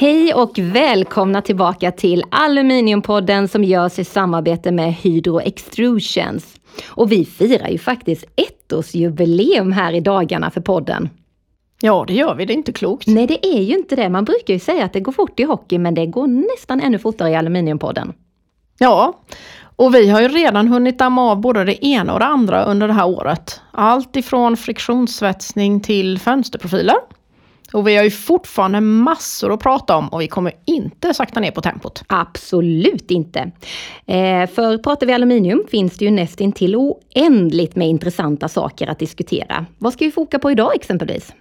Hej och välkomna tillbaka till Aluminiumpodden som görs i samarbete med Hydro Extrusions. Och vi firar ju faktiskt ettårsjubileum här i dagarna för podden. Ja, det gör vi. Det är inte klokt. Nej, det är ju inte det. Man brukar ju säga att det går fort i hockey, men det går nästan ännu fortare i Aluminiumpodden. Ja, och vi har ju redan hunnit damma av både det ena och det andra under det här året. Allt ifrån friktionssvetsning till fönsterprofiler. Och vi har ju fortfarande massor att prata om och vi kommer inte sakta ner på tempot. Absolut inte. Eh, för pratar vi aluminium finns det ju nästintill oändligt med intressanta saker att diskutera. Vad ska vi foka på idag exempelvis?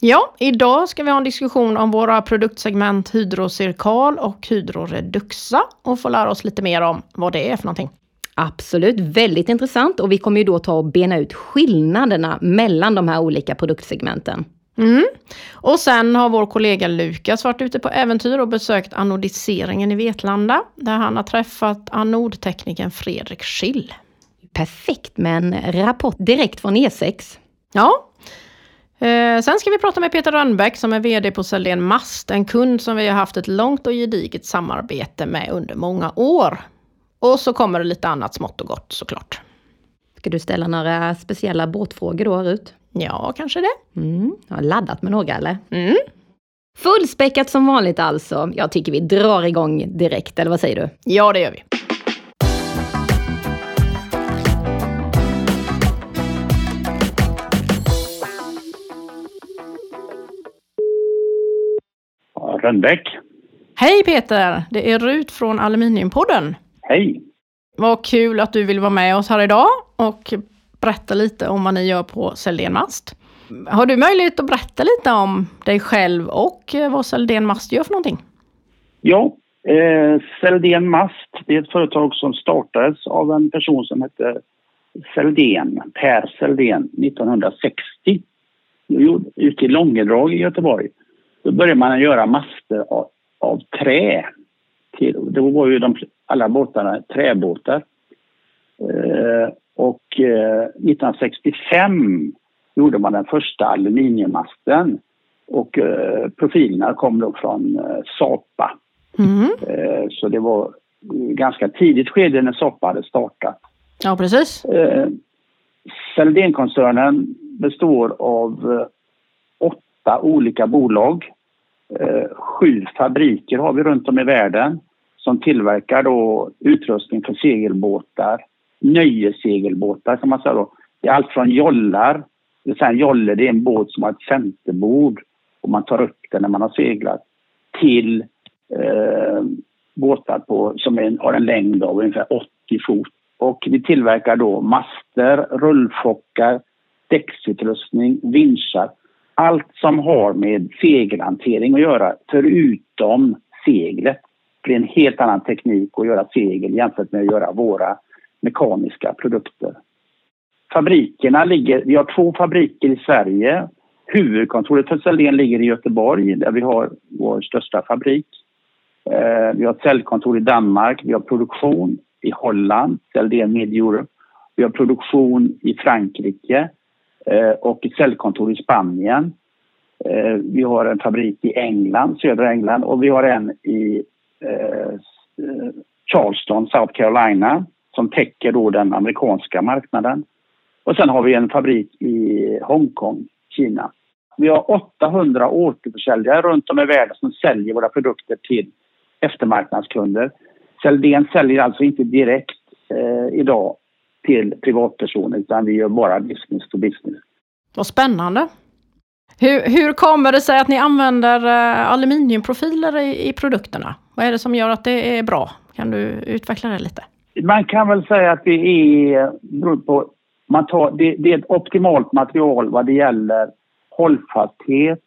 Ja, idag ska vi ha en diskussion om våra produktsegment Hydrocirkal och Hydroreduxa och få lära oss lite mer om vad det är för någonting. Absolut, väldigt intressant och vi kommer ju då ta och bena ut skillnaderna mellan de här olika produktsegmenten. Mm. Och sen har vår kollega Lukas varit ute på äventyr och besökt anodiseringen i Vetlanda, där han har träffat anodteknikern Fredrik Schill. Perfekt med en rapport direkt från E6. Ja. Eh, sen ska vi prata med Peter Rönnbäck som är VD på Celdén Mast, en kund som vi har haft ett långt och gediget samarbete med under många år. Och så kommer det lite annat smått och gott såklart. Ska du ställa några speciella båtfrågor då, Rut? Ja, kanske det. Mm. Har laddat med några eller? Mm. Fullspäckat som vanligt alltså. Jag tycker vi drar igång direkt, eller vad säger du? Ja, det gör vi. Rönnbäck. Hej Peter! Det är Rut från Aluminiumpodden. Hej! Vad kul att du vill vara med oss här idag och berätta lite om vad ni gör på Celdén Mast. Har du möjlighet att berätta lite om dig själv och eh, vad Celdén Mast gör för någonting? Ja, eh, Celdén Mast det är ett företag som startades av en person som hette Celdén, Per Celdén, 1960. Ute i Långedrag i Göteborg. Då började man göra master av, av trä. Till, då var ju de, alla båtarna träbåtar. Eh, och eh, 1965 gjorde man den första aluminiummasten. Och eh, profilerna kom då från eh, Sapa. Mm. Eh, så det var ganska tidigt skede när Sapa hade startat. Ja, precis. Eh, består av eh, åtta olika bolag. Eh, sju fabriker har vi runt om i världen som tillverkar då utrustning för segelbåtar, nöjessegelbåtar kan man säga då. Det är allt från jollar, det är en jolle det är en båt som har ett centerbord och man tar upp den när man har seglat, till eh, båtar på, som är, har en längd av ungefär 80 fot. Och vi tillverkar då master, rullfockar, däcksutrustning, vinschar. Allt som har med segelhantering att göra, förutom seglet. Det är en helt annan teknik att göra segel jämfört med att göra våra mekaniska produkter. Fabrikerna ligger, vi har två fabriker i Sverige. Huvudkontoret för Sahlén ligger i Göteborg där vi har vår största fabrik. Eh, vi har ett säljkontor i Danmark, vi har produktion i Holland, Sahlén Mid Europe. Vi har produktion i Frankrike eh, och ett säljkontor i Spanien. Eh, vi har en fabrik i England, södra England och vi har en i eh, eh Charleston, South Carolina som täcker då den amerikanska marknaden. Och sen har vi en fabrik i Hongkong, Kina. Vi har 800 återförsäljare runt om i världen som säljer våra produkter till eftermarknadskunder. Celdén säljer alltså inte direkt eh, idag till privatpersoner utan vi gör bara business to business. Vad spännande! Hur, hur kommer det sig att ni använder eh, aluminiumprofiler i, i produkterna? Vad är det som gör att det är bra? Kan du utveckla det lite? Man kan väl säga att det är eh, beror på man tar, det, det, är ett optimalt material vad det gäller hållfasthet,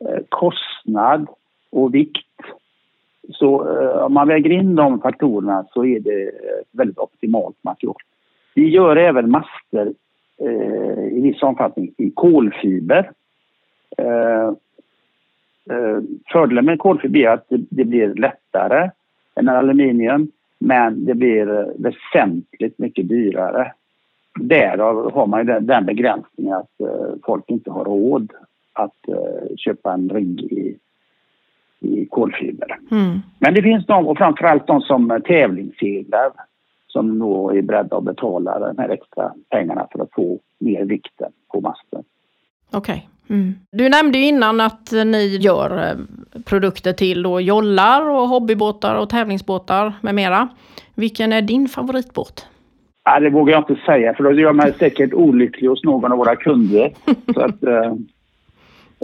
eh, kostnad och vikt. Så eh, om man väger in de faktorerna så är det ett väldigt optimalt material. Vi gör även master eh, i viss omfattning i kolfiber. Eh, eh, fördelen med kolfiber är att det, det blir lättare än aluminium men det blir väsentligt mycket dyrare. Därav har man den, den begränsningen att eh, folk inte har råd att eh, köpa en rigg i, i kolfiber. Mm. Men det finns de, och framförallt de som tävlingsseglar som då är beredda att betala de här extra pengarna för att få mer vikten på masten. Okej. Mm. Du nämnde ju innan att ni gör eh, produkter till då jollar och hobbybåtar och tävlingsbåtar med mera. Vilken är din favoritbåt? Ja, det vågar jag inte säga för då gör man säkert olycklig hos någon av våra kunder. Så att, eh,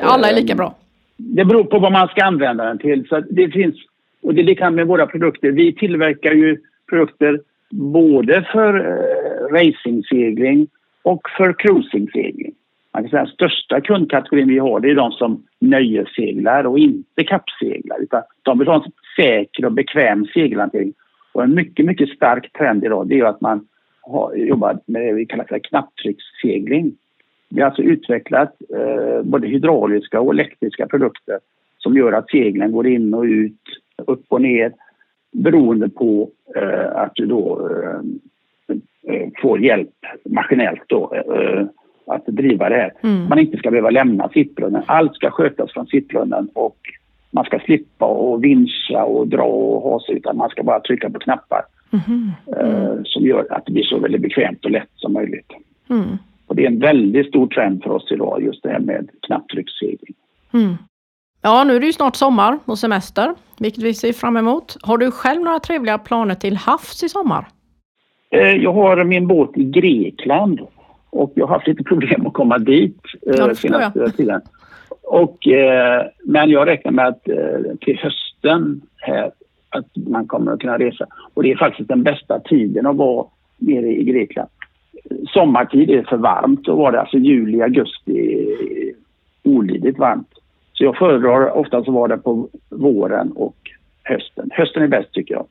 Alla är lika eh, bra. Det beror på vad man ska använda den till. Så det finns, och det är likadant med våra produkter. Vi tillverkar ju produkter både för eh, racingsegling och för cruisingsegling. Man kan säga den största kundkategorin vi har det är de som nöjesseglar och inte kappseglar. Utan de vill ha en säker och bekväm segelhantering. Och en mycket, mycket stark trend idag det är ju att man har, jobbar med det vi kallar för knapptryckssegling. Vi har alltså utvecklat eh, både hydrauliska och elektriska produkter som gör att seglen går in och ut, upp och ner beroende på eh, att du då eh, eh får hjälp maskinellt då, eh, att driva det här. Mm. Man inte ska behöva lämna sittbrunnen. Allt ska skötas från sittbrunnen och man ska slippa och vinscha och dra och ha sig utan man ska bara trycka på knappar Mhm. eh, som gör att det blir så väldigt bekvämt och lätt som möjligt. Mm. Och det är en väldigt stor trend för oss idag just det här med knapptryckssegling. Mm. Ja, nu är det ju snart sommar och semester, vilket vi ser fram emot. Har du själv några trevliga planer till havs i sommar? Eh, Jag har min båt i Grekland och jag har haft lite problem att komma dit eh, senaste tiden. Och, eh, men jag räknar med att eh, till hösten här att man kommer att kunna resa. Och det är faktiskt den bästa tiden att vara nere i Grekland. Sommartid är för varmt, då var det alltså juli, augusti olidligt varmt. Så jag föredrar oftast att vara där på våren och hösten. Hösten är bäst tycker jag.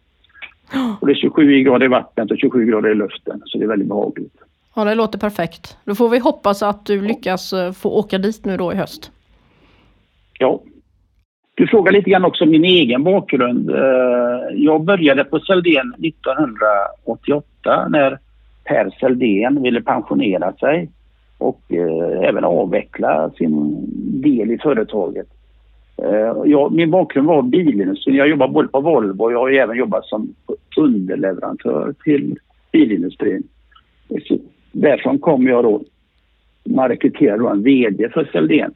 Och det är 27 grader i vattnet och 27 grader i luften, så det är väldigt behagligt. Ja, det låter perfekt. Då får vi hoppas att du lyckas eh, få åka dit nu då i höst. Ja. Du frågar lite grann också om min egen bakgrund. Eh, Jag började på Seldén 1988 när Per Seldén ville pensionera sig och eh, även avveckla sin del i företaget. Jag, min bakgrund var bilindustrin. Jag jobbade både på Volvo och jag har även jobbat som underleverantör till bilindustrin. Därifrån kom jag då, man rekryterade då en VD för Seldén.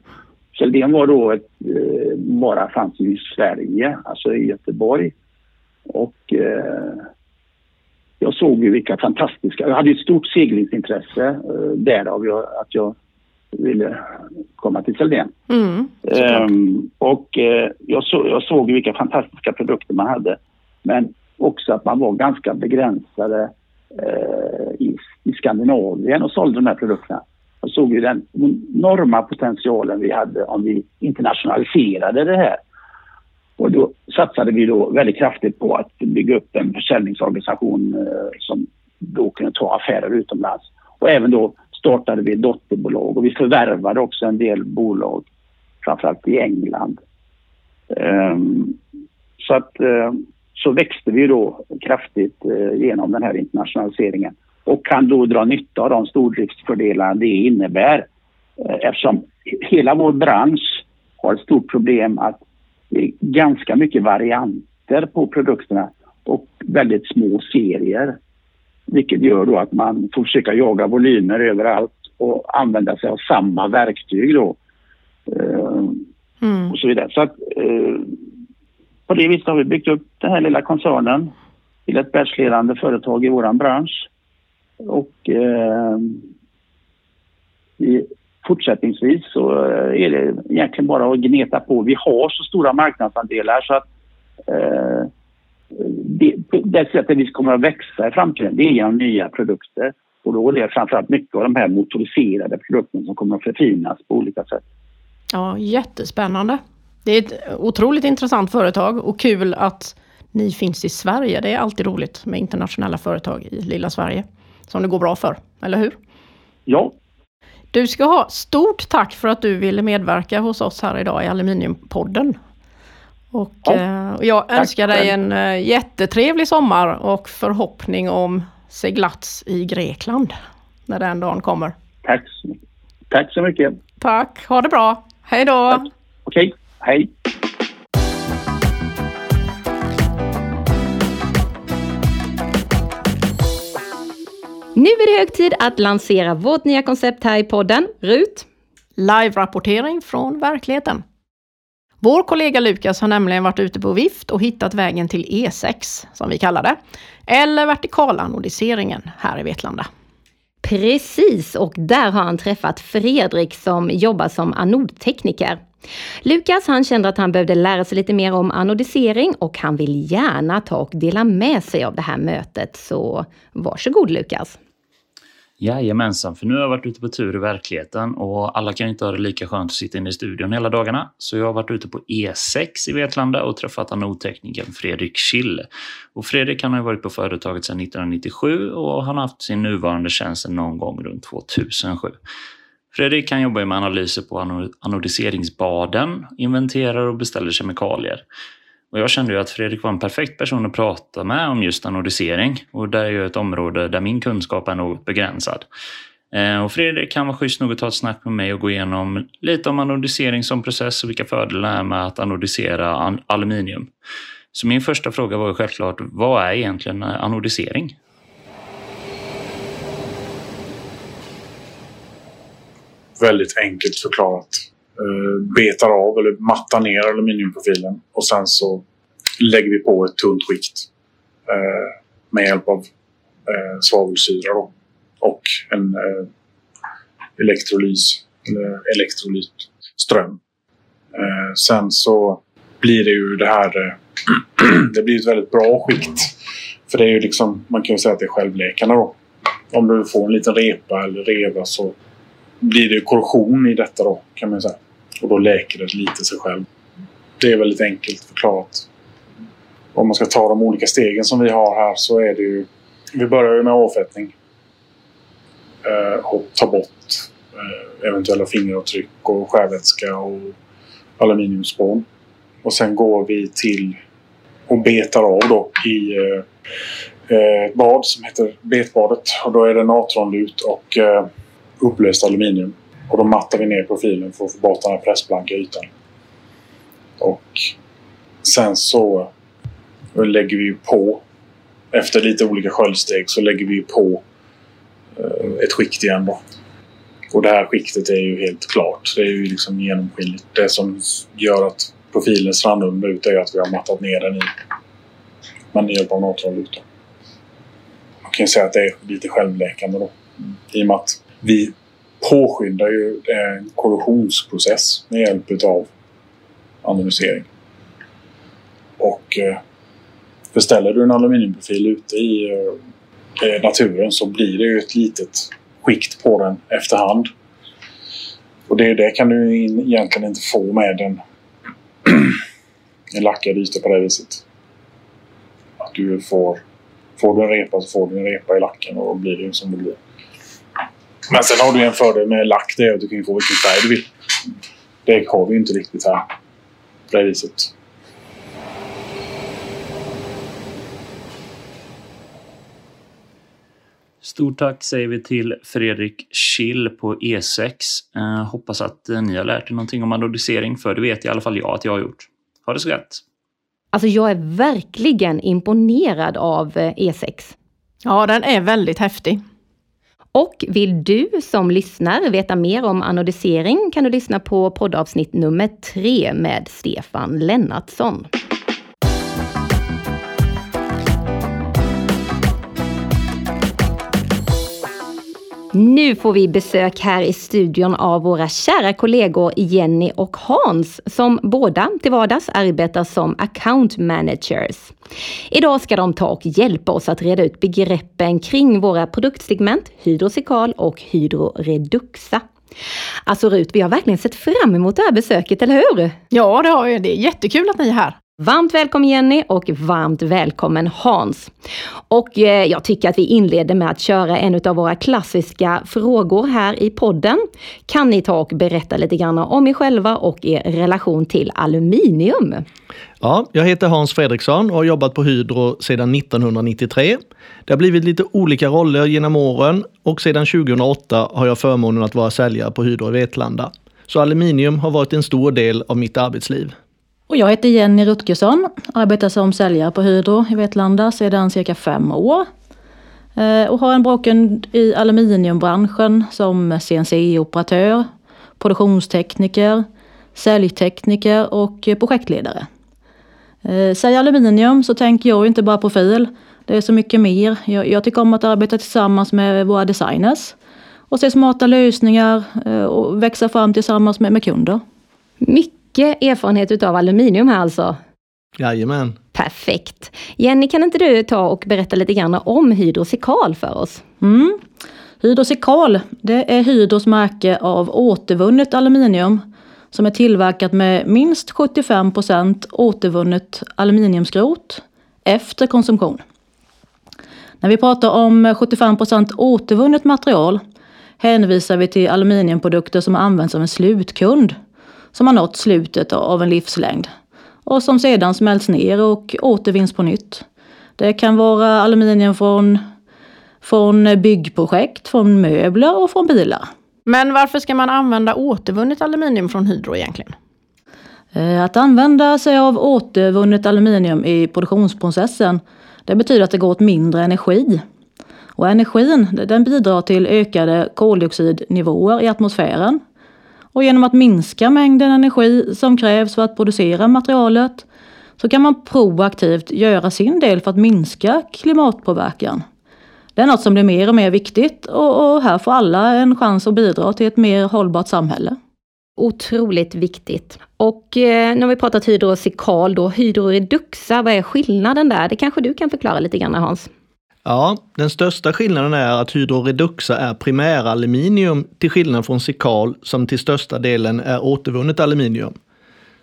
Seldén var då ett, eh, bara fanns i Sverige, alltså i Göteborg. Och eh, jag såg ju vilka fantastiska, jag hade ett stort seglingsintresse eh, därav jag, att jag ville komma till Seldén. Mm. Ehm, och eh, jag, så, jag såg vilka fantastiska produkter man hade. Men också att man var ganska begränsade Eh, i, i Skandinavien och sålde de här produkterna. Jag såg ju den enorma potentialen vi hade om vi internationaliserade det här. Och då satsade vi då väldigt kraftigt på att bygga upp en försäljningsorganisation eh, som då kunde ta affärer utomlands. Och även då startade vi dotterbolag och vi förvärvade också en del bolag, framförallt i England. Um, så att eh, så växte vi då kraftigt eh, genom den här internationaliseringen och kan då dra nytta av de stordriftsfördelar det innebär eh, eftersom hela vår bransch har ett stort problem att det är ganska mycket varianter på produkterna och väldigt små serier. Vilket gör då att man får försöka jaga volymer överallt och använda sig av samma verktyg då. Eh, Mm. och så vidare. Så att, på det viset har vi byggt upp den här lilla koncernen till ett världsledande företag i vår bransch. Och eh, i, fortsättningsvis så eh, är det egentligen bara att gneta på. Vi har så stora marknadsandelar så att eh, det, det sättet vi kommer att växa i framtiden det är genom nya produkter. Och då är det framförallt mycket av de här motoriserade produkterna som kommer att förfinas på olika sätt. Ja, jättespännande. Det är ett otroligt intressant företag och kul att ni finns i Sverige. Det är alltid roligt med internationella företag i lilla Sverige. Som det går bra för, eller hur? Ja, Du ska ha stort tack för att du ville medverka hos oss här idag i Aluminiumpodden. Och Ja, eh, och jag önskar dig en eh, jättetrevlig sommar och förhoppning om seglats i Grekland när den dagen kommer. tack, tack så mycket. Tack, ha det bra. Hej då! Tack. Okej, Hej! Nu är det hög tid att lansera vårt nya koncept här i podden. RUT. Live-rapportering från verkligheten. Vår kollega Lukas har nämligen varit ute på vift och hittat vägen till E6, som vi kallar det, eller vertikalanodiseringen här i Vetlanda. Precis, och där har han träffat Fredrik som jobbar som anodtekniker. Lukas han kände att han behövde lära sig lite mer om anodisering och han vill gärna ta och dela med sig av det här mötet. Så varsågod Lukas! Jajamensan, för nu har jag varit ute på tur i verkligheten och alla kan inte ha det lika skönt att sitta inne i studion hela dagarna. Så jag har varit ute på E6 i Vetlanda och träffat anodteknikern Fredrik Schill. Och Fredrik han har varit på företaget sedan 1997 och han har haft sin nuvarande tjänst någon gång runt 2007. Fredrik kan jobba med analyser på anodiseringsbaden, inventerar och beställer kemikalier. Och jag kände ju att Fredrik var en perfekt person att prata med om just anodisering. Och det är ju ett område där min kunskap är något begränsad. Eh, och Fredrik kan vara schysst nog att ta ett snack med mig och gå igenom lite om anodisering som process och vilka fördelar det är med att anodisera aluminium. Så min första fråga var ju självklart, vad är egentligen anodisering? Väldigt enkelt förklarat. Eh, betar av eller mattar ner aluminiumprofilen och sen så lägger vi på ett tunt skikt eh, med hjälp av eh, svavelsyra då, och en elektrolys eller elektrolytström. Sen så blir det ju det här det blir ett väldigt bra skikt. För det är ju liksom, man kan ju säga att det är självläkande då. Om du får en liten repa eller reva så blir det korrosion i detta då kan man säga. Och då läker det lite sig själv. Det är väldigt enkelt förklarat. Om man ska ta de olika stegen som vi har här så är det ju... Vi börjar ju med avfettning. Eh, och ta bort eh, eventuella fingeravtryck och skärvätska och aluminiumspån. Och sen går vi till och betar av då i eh, eh ett bad som heter betbadet. Och då är det natronlut och eh, upplöst aluminium. Och då mattar vi ner profilen för att få bort den här pressblanka ytan. Och sen så lägger vi på, efter lite olika sköljsteg, så lägger vi på eh, ett skikt igen då. Och det här skiktet är ju helt klart. Det är ju liksom genomskinligt. Det som gör att profilen ser annorlunda ut är att vi har mattat ner den i med hjälp av natronlut. Man kan säga att det är lite självläkande då. I och med att vi påskyndar ju en korrosionsprocess med hjälp av anonymisering. Och eh, beställer du en aluminiumprofil ute eh, i naturen så blir det ju ett litet skikt på den efterhand. Och det, det kan du egentligen inte få med en, en lackad yta på det viset. Att du får, får du en repa så får du en repa i lacken och då blir det ju som det blir. Men sen har du en fördel med lack. Det är att du kan få vilken färg du vill. Det har vi inte riktigt här. På det viset. Stort tack säger vi till Fredrik Schill på E6. Eh, hoppas att eh, ni har lärt er någonting om anodisering, för det vet i alla fall jag att jag har gjort. Ha det så gött! Alltså jag är verkligen imponerad av E6. Eh, e ja, den är väldigt häftig. Och vill du som lyssnar veta mer om anodisering kan du lyssna på poddavsnitt nummer tre med Stefan Lennartsson. Nu får vi besök här i studion av våra kära kollegor Jenny och Hans som båda till vardags arbetar som account managers. Idag ska de ta och hjälpa oss att reda ut begreppen kring våra produktsegment hydrosikal och Hydroreduxa. Alltså Rut, vi har verkligen sett fram emot det här besöket, eller hur? Ja, det har vi. Det är jättekul att ni är här. Varmt välkommen Jenny och varmt välkommen Hans. Och eh, jag tycker att vi inleder med att köra en av våra klassiska frågor här i podden. Kan ni ta och berätta lite grann om er själva och er relation till aluminium? Ja, jag heter Hans Fredriksson och har jobbat på Hydro sedan 1993. Det har blivit lite olika roller genom åren och sedan 2008 har jag förmånen att vara säljare på Hydro i Vetlanda. Så aluminium har varit en stor del av mitt arbetsliv. Och jag heter Jenny Rutgersson, arbetar som säljare på Hydro i Vetlanda sedan cirka fem år. Eh, och har en bakgrund i aluminiumbranschen som CNC-operatör, produktionstekniker, säljtekniker och projektledare. Eh, säger aluminium så tänker jag inte bara profil. Det är så mycket mer. Jag, jag tycker om att arbeta tillsammans med våra designers och se smarta lösningar eh, och växa fram tillsammans med, med kunder. Mycket erfarenhet utav aluminium här alltså. Jajamän. Perfekt. Jenny, kan inte du ta och berätta lite grann om Hydrosikal för oss? Mm. Hydrosikal, det är Hydros märke av återvunnet aluminium som är tillverkat med minst 75% återvunnet aluminiumskrot efter konsumtion. När vi pratar om 75% återvunnet material hänvisar vi till aluminiumprodukter som används av en slutkund som har nått slutet av en livslängd och som sedan smälts ner och återvinns på nytt. Det kan vara aluminium från, från byggprojekt, från möbler och från bilar. Men varför ska man använda återvunnet aluminium från Hydro egentligen? Eh, att använda sig av återvunnet aluminium i produktionsprocessen det betyder att det går åt mindre energi. Och energin den bidrar till ökade koldioxidnivåer i atmosfären. Och genom att minska mängden energi som krävs för att producera materialet så kan man proaktivt göra sin del för att minska klimatpåverkan. Det är något som blir mer och mer viktigt och, och här får alla en chans att bidra till ett mer hållbart samhälle. Otroligt viktigt. Och eh, nu har vi pratat hydrosikal då, hydroreduxa, vad är skillnaden där? Det kanske du kan förklara lite grann Hans? Ja, den största skillnaden är att hydroreduxa är primäraluminium till skillnad från sikal som till största delen är återvunnet aluminium.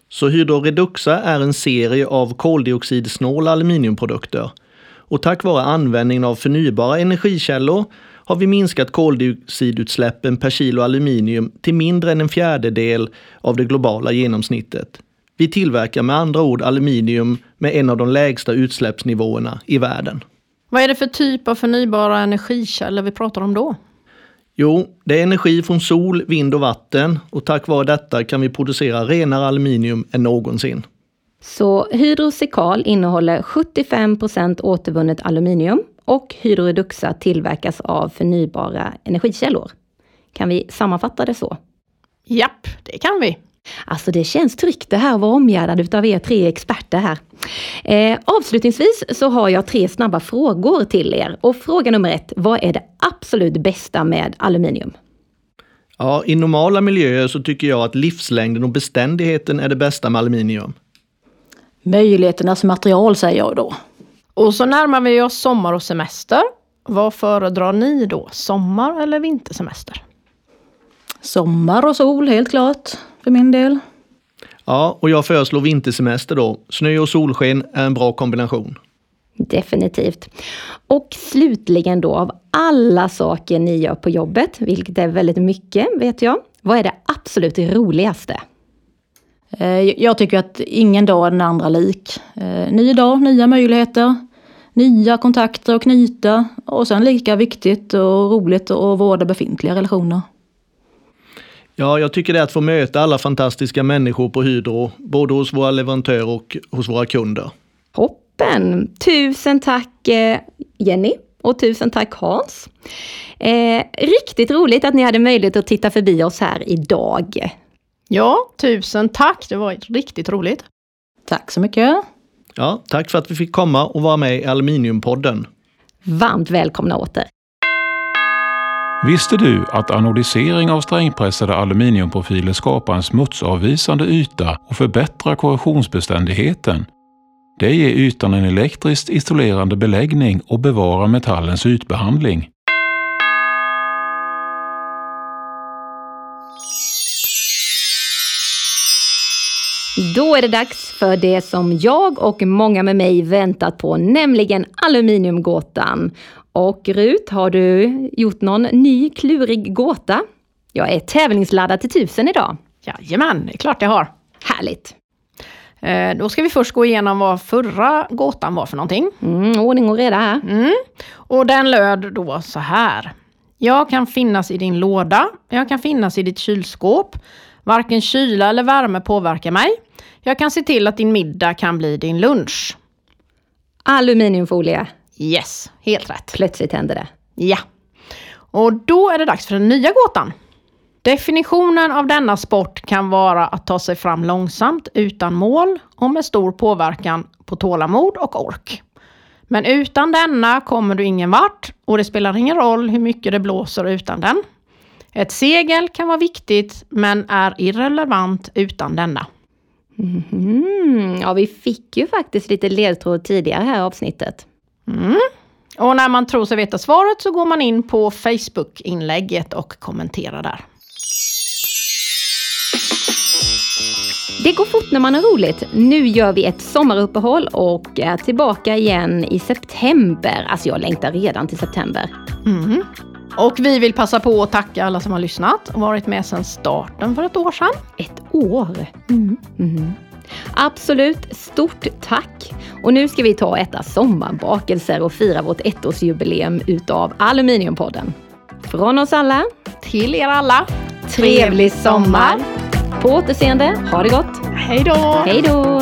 Så hydroreduxa är en serie av koldioxidsnåla aluminiumprodukter. Och tack vare användningen av förnybara energikällor har vi minskat koldioxidutsläppen per kilo aluminium till mindre än en fjärdedel av det globala genomsnittet. Vi tillverkar med andra ord aluminium med en av de lägsta utsläppsnivåerna i världen. Vad är det för typ av förnybara energikällor vi pratar om då? Jo, det är energi från sol, vind och vatten och tack vare detta kan vi producera renare aluminium än någonsin. Så Hydrosekal innehåller 75% återvunnet aluminium och Hydroreduxa tillverkas av förnybara energikällor. Kan vi sammanfatta det så? Japp, det kan vi. Alltså det känns tryggt det här att vara omgärdad utav er tre experter här. Eh, avslutningsvis så har jag tre snabba frågor till er. Och fråga nummer ett, vad är det absolut bästa med aluminium? Ja, i normala miljöer så tycker jag att livslängden och beständigheten är det bästa med aluminium. Möjligheternas material säger jag då. Och så närmar vi oss sommar och semester. Vad föredrar ni då? Sommar eller vintersemester? Sommar och sol, helt klart, för min del. Ja, och jag föreslår vintersemester då. Snö och solsken är en bra kombination. Definitivt. Och slutligen då, av alla saker ni gör på jobbet, vilket är väldigt mycket vet jag, vad är det absolut roligaste? Eh, jag tycker att ingen dag är den andra lik. Eh, ny dag, nya möjligheter, nya kontakter att knyta och sen lika viktigt och roligt att vårda befintliga relationer. Ja, jag tycker det är att få möta alla fantastiska människor på Hydro, både hos våra leverantörer och hos våra kunder. Toppen! Tusen tack eh, Jenny och tusen tack Hans. Eh, riktigt roligt att ni hade möjlighet att titta förbi oss här idag. Ja, tusen tack. Det var riktigt roligt. Tack så mycket. Ja, tack för att vi fick komma och vara med i Aluminiumpodden. Varmt välkomna åter. Visste du att anodisering av strängpressade aluminiumprofiler skapar en smutsavvisande yta och förbättrar korrosionsbeständigheten? Det ger ytan en elektriskt isolerande beläggning och bevarar metallens ytbehandling. Då är det dags för det som jag och många med mig väntat på, nämligen Aluminiumgåtan. Och Rut, har du gjort någon ny klurig gåta? Jag är tävlingsladdad till tusen idag. Jajamän, det är klart jag har. Härligt! Eh, då ska vi först gå igenom vad förra gåtan var för någonting. Mm, ordning och reda här. Mm. Och den löd då så här. Jag kan finnas i din låda, jag kan finnas i ditt kylskåp. Varken kyla eller värme påverkar mig. Jag kan se till att din middag kan bli din lunch. Aluminiumfolie. Yes, helt rätt. Plötsligt hände det. Ja. Och då är det dags för den nya gåtan. Definitionen av denna sport kan vara att ta sig fram långsamt utan mål och med stor påverkan på tålamod och ork. Men utan denna kommer du ingen vart och det spelar ingen roll hur mycket det blåser utan den. Ett segel kan vara viktigt men är irrelevant utan denna. Mm, ja, vi fick ju faktiskt lite ledtråd tidigare här i avsnittet. Mm. Och när man tror sig veta svaret så går man in på Facebook-inlägget och kommenterar där. Det går fort när man har roligt. Nu gör vi ett sommaruppehåll och är tillbaka igen i september. Alltså jag längtar redan till september. Mm. Och vi vill passa på att tacka alla som har lyssnat och varit med sedan starten för ett år sedan. Ett år? Mm. Mm. Absolut, stort tack! Och nu ska vi ta och äta sommarbakelser och fira vårt ettårsjubileum utav Aluminiumpodden. Från oss alla, till er alla, trevlig sommar! På återseende, ha det gott! Hej då! Hej då!